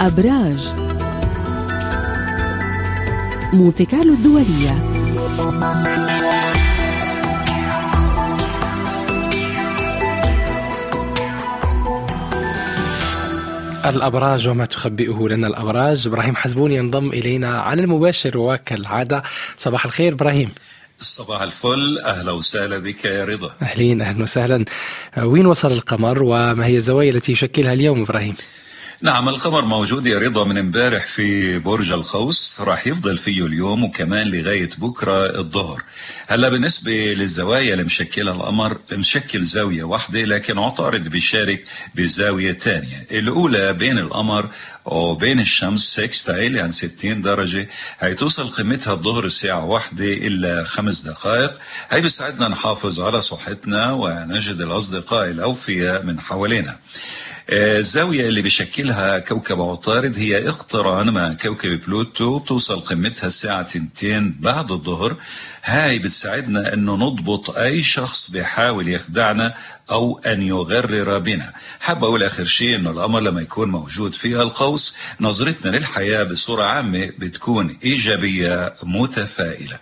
أبراج. مونتي كارلو الدولية. الأبراج وما تخبئه لنا الأبراج. إبراهيم حزبون ينضم إلينا على المباشر وكالعادة. صباح الخير إبراهيم. صباح الفل. أهلا وسهلا بك يا رضا. أهلين أهلا وسهلا. وين وصل القمر وما هي الزوايا التي يشكلها اليوم إبراهيم؟ نعم القمر موجود يا رضا من امبارح في برج القوس راح يفضل فيه اليوم وكمان لغاية بكرة الظهر. هلا بالنسبة للزوايا اللي مشكلها القمر مشكل زاوية واحدة لكن عطارد بيشارك بزاوية تانية. الأولى بين القمر وبين الشمس سكستايل يعني 60 درجة. هيتوصل قيمتها الظهر الساعة واحدة إلا خمس دقائق. هي بيساعدنا نحافظ على صحتنا ونجد الأصدقاء الأوفياء من حوالينا. الزاوية اللي بشكلها كوكب عطارد هي اقتران مع كوكب بلوتو بتوصل قمتها الساعة 2 بعد الظهر. هاي بتساعدنا إنه نضبط أي شخص بيحاول يخدعنا أو أن يغرر بنا. حابة أقول آخر شيء إنه القمر لما يكون موجود فيها القوس نظرتنا للحياة بصورة عامة بتكون إيجابية متفائلة.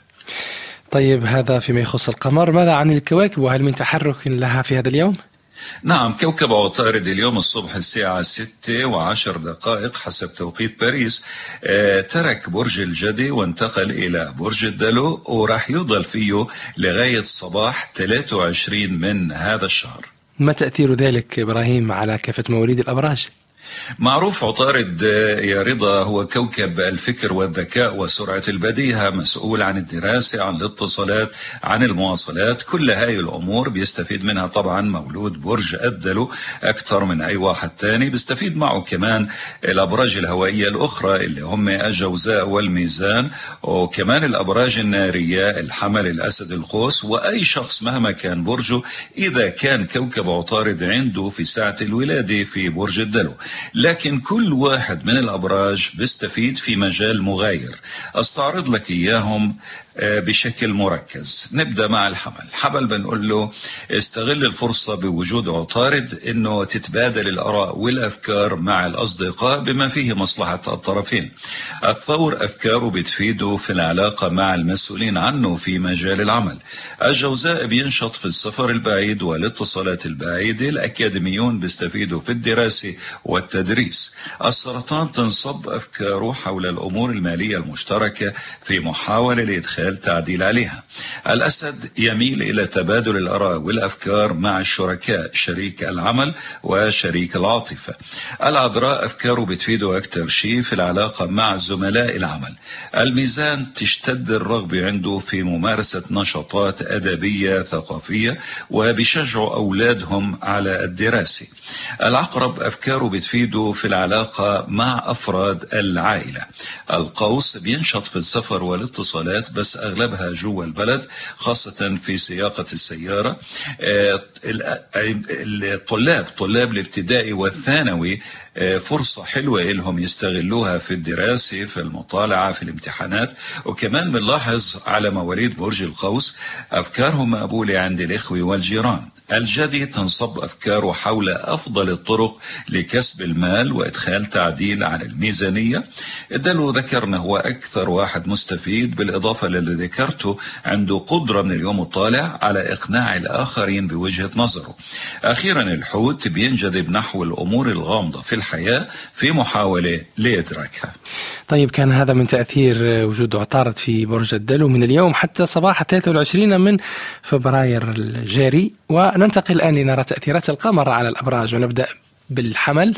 طيب هذا فيما يخص القمر. ماذا عن الكواكب؟ وهل من تحرك لها في هذا اليوم؟ نعم كوكب عطارد اليوم الصبح الساعة ستة وعشر دقائق حسب توقيت باريس آه ترك برج الجدي وانتقل إلى برج الدلو وراح يضل فيه لغاية صباح 23 من هذا الشهر ما تأثير ذلك إبراهيم على كافة مواليد الأبراج؟ معروف عطارد يا رضا هو كوكب الفكر والذكاء وسرعة البديهة مسؤول عن الدراسة عن الاتصالات عن المواصلات. كل هاي الأمور بيستفيد منها طبعا مولود برج الدلو أكثر من أي واحد تاني. بيستفيد معه كمان الأبراج الهوائية الأخرى اللي هم الجوزاء والميزان وكمان الأبراج النارية الحمل الأسد القوس وأي شخص مهما كان برجه إذا كان كوكب عطارد عنده في ساعة الولادة في برج الدلو لكن كل واحد من الأبراج بيستفيد في مجال مغاير. أستعرض لك إياهم بشكل مركز. نبدأ مع الحمل. الحمل بنقول له استغل الفرصة بوجود عطارد إنه تتبادل الآراء والأفكار مع الأصدقاء بما فيه مصلحة الطرفين. الثور أفكاره بتفيده في العلاقة مع المسؤولين عنه في مجال العمل. الجوزاء بينشط في السفر البعيد والاتصالات البعيدة. الأكاديميون بيستفيدوا في الدراسة والتدريس. السرطان تنصب أفكاره حول الأمور المالية المشتركة في محاولة لإدخال تعديل عليها. الأسد يميل إلى تبادل الآراء والأفكار مع الشركاء شريك العمل وشريك العاطفة. العذراء أفكاره بتفيده أكثر شيء في العلاقة مع زملاء العمل. الميزان تشتد الرغبة عنده في ممارسة نشاطات أدبية ثقافية وبيشجعوا أولادهم على الدراسة. العقرب أفكاره بتفيده في العلاقة مع أفراد العائلة. القوس بينشط في السفر والاتصالات بس أغلبها جوا البلد خاصة في سياقة السيارة. الطلاب طلاب الابتدائي والثانوي فرصة حلوة لهم يستغلوها في الدراسة في المطالعة في الامتحانات. وكمان بنلاحظ على مواليد برج القوس أفكارهم مقبولة عند الإخوة والجيران. الجدي تنصب أفكاره حول أفضل الطرق لكسب المال وإدخال تعديل على الميزانية. الدلو ذكرنا هو أكثر واحد مستفيد بالإضافة للي ذكرته عنده قدرة من اليوم الطالع على إقناع الآخرين بوجهة نظره. أخيرا الحوت بينجذب نحو الأمور الغامضة في الحياة في محاولة لإدراكها. طيب كان هذا من تأثير وجود عطارد في برج الدلو من اليوم حتى صباح 23 من فبراير الجاري. وننتقل الآن لنرى تأثيرات القمر على الأبراج ونبدأ بالحمل.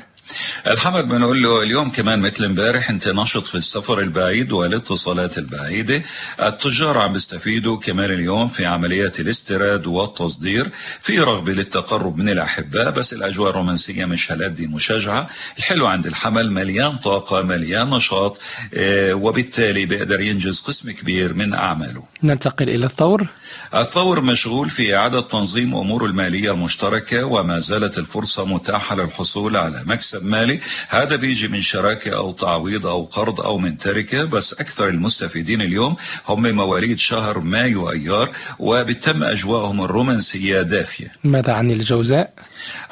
الحمد بنقول له اليوم كمان مثل امبارح انت نشط في السفر البعيد والاتصالات البعيدة. التجار عم بيستفيدوا كمان اليوم في عمليات الاستيراد والتصدير. في رغبة للتقرب من الأحباء بس الأجواء الرومانسية مش هالقد مشجعة. الحلو عند الحمل مليان طاقة مليان نشاط آه وبالتالي بيقدر ينجز قسم كبير من أعماله. ننتقل إلى الثور. الثور مشغول في إعادة تنظيم أموره المالية المشتركة وما زالت الفرصة متاحة للحصول على مكسب مالي هذا بيجي من شراكة أو تعويض أو قرض أو من تركة بس أكثر المستفيدين اليوم هم مواليد شهر مايو أيار وبتم أجواءهم الرومانسية دافية. ماذا عن الجوزاء؟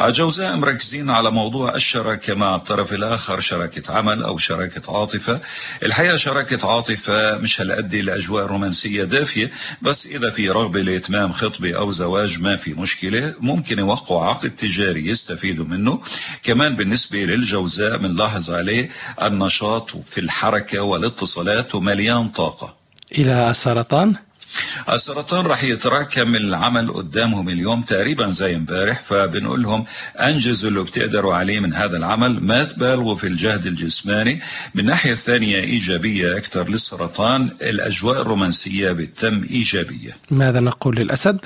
جوزاء مركزين على موضوع الشراكة مع الطرف الآخر شراكة عمل أو شراكة عاطفة. الحقيقة شراكة عاطفة مش هالقد الأجواء الرومانسية دافية بس إذا في رغبة لإتمام خطبة أو زواج ما في مشكلة ممكن يوقعوا عقد تجاري يستفيدوا منه. كمان بالنسبة للجوزاء بنلاحظ عليه النشاط في الحركة والاتصالات ومليان طاقة. إلى السرطان؟ السرطان راح يتراكم العمل قدامهم اليوم تقريبا زي امبارح فبنقول لهم أنجزوا اللي بتقدروا عليه من هذا العمل ما تبالغوا في الجهد الجسماني. من الناحيه الثانية إيجابية أكثر للسرطان الأجواء الرومانسية بتتم إيجابية. ماذا نقول للأسد؟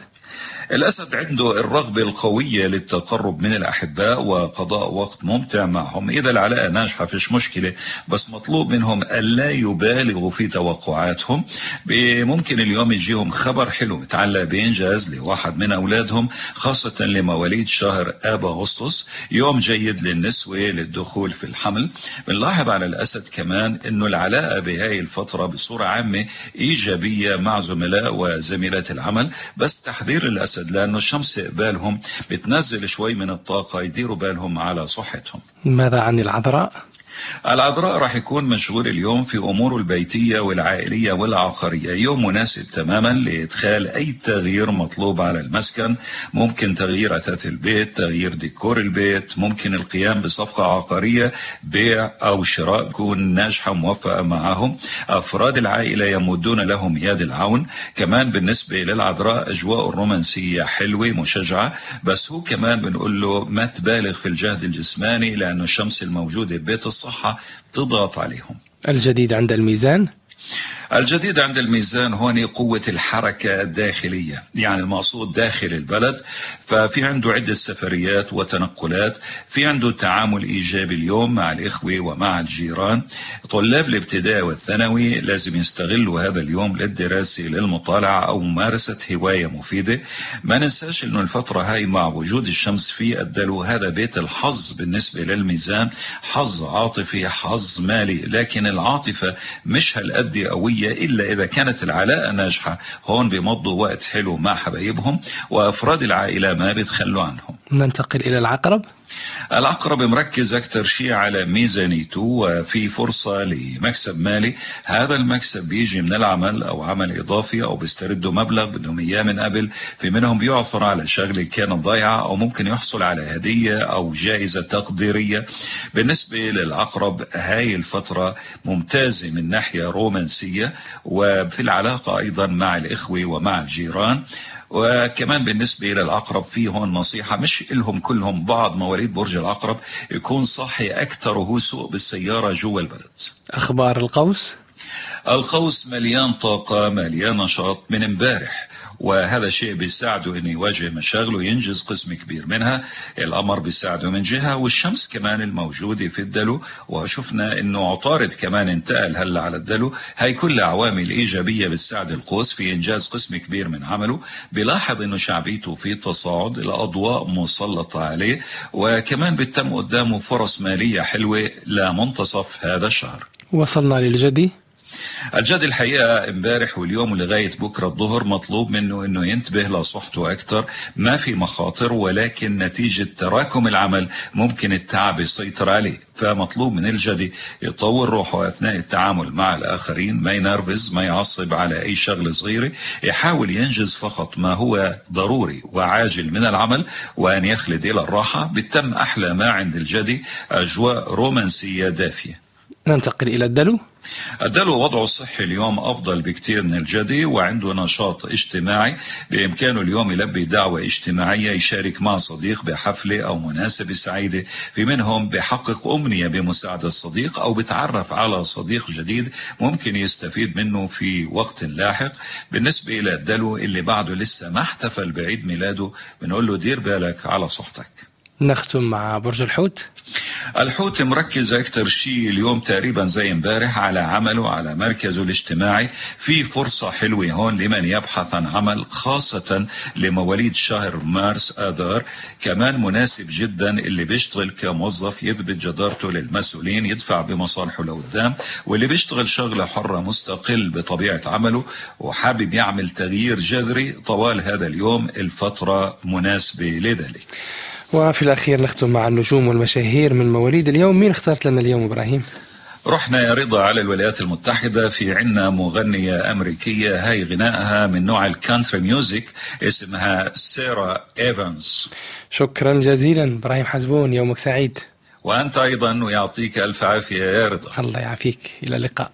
الأسد عنده الرغبة القوية للتقرب من الأحباء وقضاء وقت ممتع معهم. إذا العلاقة ناجحة فيش مشكلة بس مطلوب منهم ألا يبالغوا في توقعاتهم. ممكن اليوم يجيهم خبر حلو. متعلق بإنجاز لواحد من أولادهم خاصة لمواليد شهر آب أغسطس. يوم جيد للنسوة للدخول في الحمل. بنلاحظ على الأسد كمان أنه العلاقة بهاي الفترة بصورة عامة إيجابية مع زملاء وزميلات العمل. بس تحذير الأسد لأنه الشمس قبالهم بتنزل شوي من الطاقة يديروا بالهم على صحتهم ماذا عن العذراء؟ العذراء راح يكون مشغول اليوم في أموره البيتية والعائلية والعقارية. يوم مناسب تماما لإدخال أي تغيير مطلوب على المسكن. ممكن تغيير أثاث البيت تغيير ديكور البيت ممكن القيام بصفقة عقارية بيع أو شراء تكون ناجحة وموفقة معهم. أفراد العائلة يمدون لهم يد العون. كمان بالنسبة للعذراء أجواء الرومانسية حلوة مشجعة. بس هو كمان بنقول له ما تبالغ في الجهد الجسماني لأنه الشمس الموجودة ببيت الصحة تضغط عليهم الجديد عند الميزان؟ الجديد عند الميزان هون قوة الحركة الداخلية يعني المقصود داخل البلد ففي عنده عدة سفريات وتنقلات في عنده تعامل إيجابي اليوم مع الإخوة ومع الجيران. طلاب الابتدائي والثانوي لازم يستغلوا هذا اليوم للدراسة للمطالعة أو ممارسة هواية مفيدة. ما ننساش أنه الفترة هاي مع وجود الشمس في الدلو هذا بيت الحظ بالنسبة للميزان حظ عاطفي حظ مالي لكن العاطفة مش هالقد قوية إلا إذا كانت العلاقة ناجحة. هون بيمضوا وقت حلو مع حبايبهم وأفراد العائلة ما بيتخلوا عنهم. ننتقل إلى العقرب. العقرب مركز أكثر شيء على ميزانيته وفي فرصة لمكسب مالي. هذا المكسب بيجي من العمل أو عمل إضافي أو بيستردوا مبلغ بدهم إياه من قبل. في منهم بيعثر على شغلة كانت ضايعة أو ممكن يحصل على هدية أو جائزة تقديرية. بالنسبة للعقرب هاي الفترة ممتازة من ناحية رومانسية وفي العلاقة أيضا مع الإخوة ومع الجيران. وكمان بالنسبة إلى العقرب في هون نصيحة مش إلهم كلهم بعض مواليد برج العقرب يكون صاحي أكثر وهو سوق بالسيارة جوا البلد. أخبار القوس؟ القوس مليان طاقة مليان نشاط من امبارح. وهذا شيء بيساعده إنه يواجه مشاغله وينجز قسم كبير منها القمر بيساعده من جهة والشمس كمان الموجودة في الدلو. وشفنا إنه عطارد كمان انتقل هلأ على الدلو. هاي كلها عوامل إيجابية بتساعد القوس في إنجاز قسم كبير من عمله. بيلاحظ إنه شعبيته في تصاعد الأضواء مسلطة عليه وكمان بتم قدامه فرص مالية حلوة لمنتصف هذا الشهر. وصلنا للجدي. الجد الحقيقة امبارح واليوم ولغاية بكرة الظهر مطلوب منه إنه ينتبه لصحته أكثر ما في مخاطر ولكن نتيجة تراكم العمل ممكن التعب يسيطر عليه فمطلوب من الجدي يطور روحه أثناء التعامل مع الآخرين ما ينرفز ما يعصب على أي شغلة صغيرة يحاول ينجز فقط ما هو ضروري وعاجل من العمل وأن يخلد إلى الراحة. بتم أحلى ما عند الجدي أجواء رومانسية دافية. ننتقل إلى الدلو. الدلو وضعه الصحي اليوم أفضل بكثير من الجدي وعنده نشاط اجتماعي بإمكانه اليوم يلبي دعوة اجتماعية يشارك مع صديق بحفلة أو مناسبة سعيدة في منهم بحقق أمنية بمساعدة صديق أو بتعرف على صديق جديد ممكن يستفيد منه في وقت لاحق. بالنسبة إلى الدلو اللي بعده لسه ما احتفل بعيد ميلاده بنقول له دير بالك على صحتك. نختم مع برج الحوت. الحوت مركز أكثر شيء اليوم تقريبا زي امبارح على عمله على مركزه الاجتماعي في فرصة حلوة هون لمن يبحث عن عمل خاصة لمواليد شهر مارس آذار. كمان مناسب جدا اللي بيشتغل كموظف يثبت جدارته للمسؤولين يدفع بمصالحه لقدام واللي بيشتغل شغلة حرة مستقل بطبيعة عمله وحابب يعمل تغيير جذري طوال هذا اليوم. الفترة مناسبة لذلك. وفي الأخير نختم مع النجوم والمشاهير من مواليد اليوم. مين اخترت لنا اليوم إبراهيم؟ رحنا يا رضا على الولايات المتحدة في عنا مغنية أمريكية. هاي غنائها من نوع ال country music اسمها سيرا إيفانز. شكرا جزيلا. إبراهيم حزبون يومك سعيد. وأنت أيضا ويعطيك ألف عافية يا رضا. الله يعافيك. إلى اللقاء.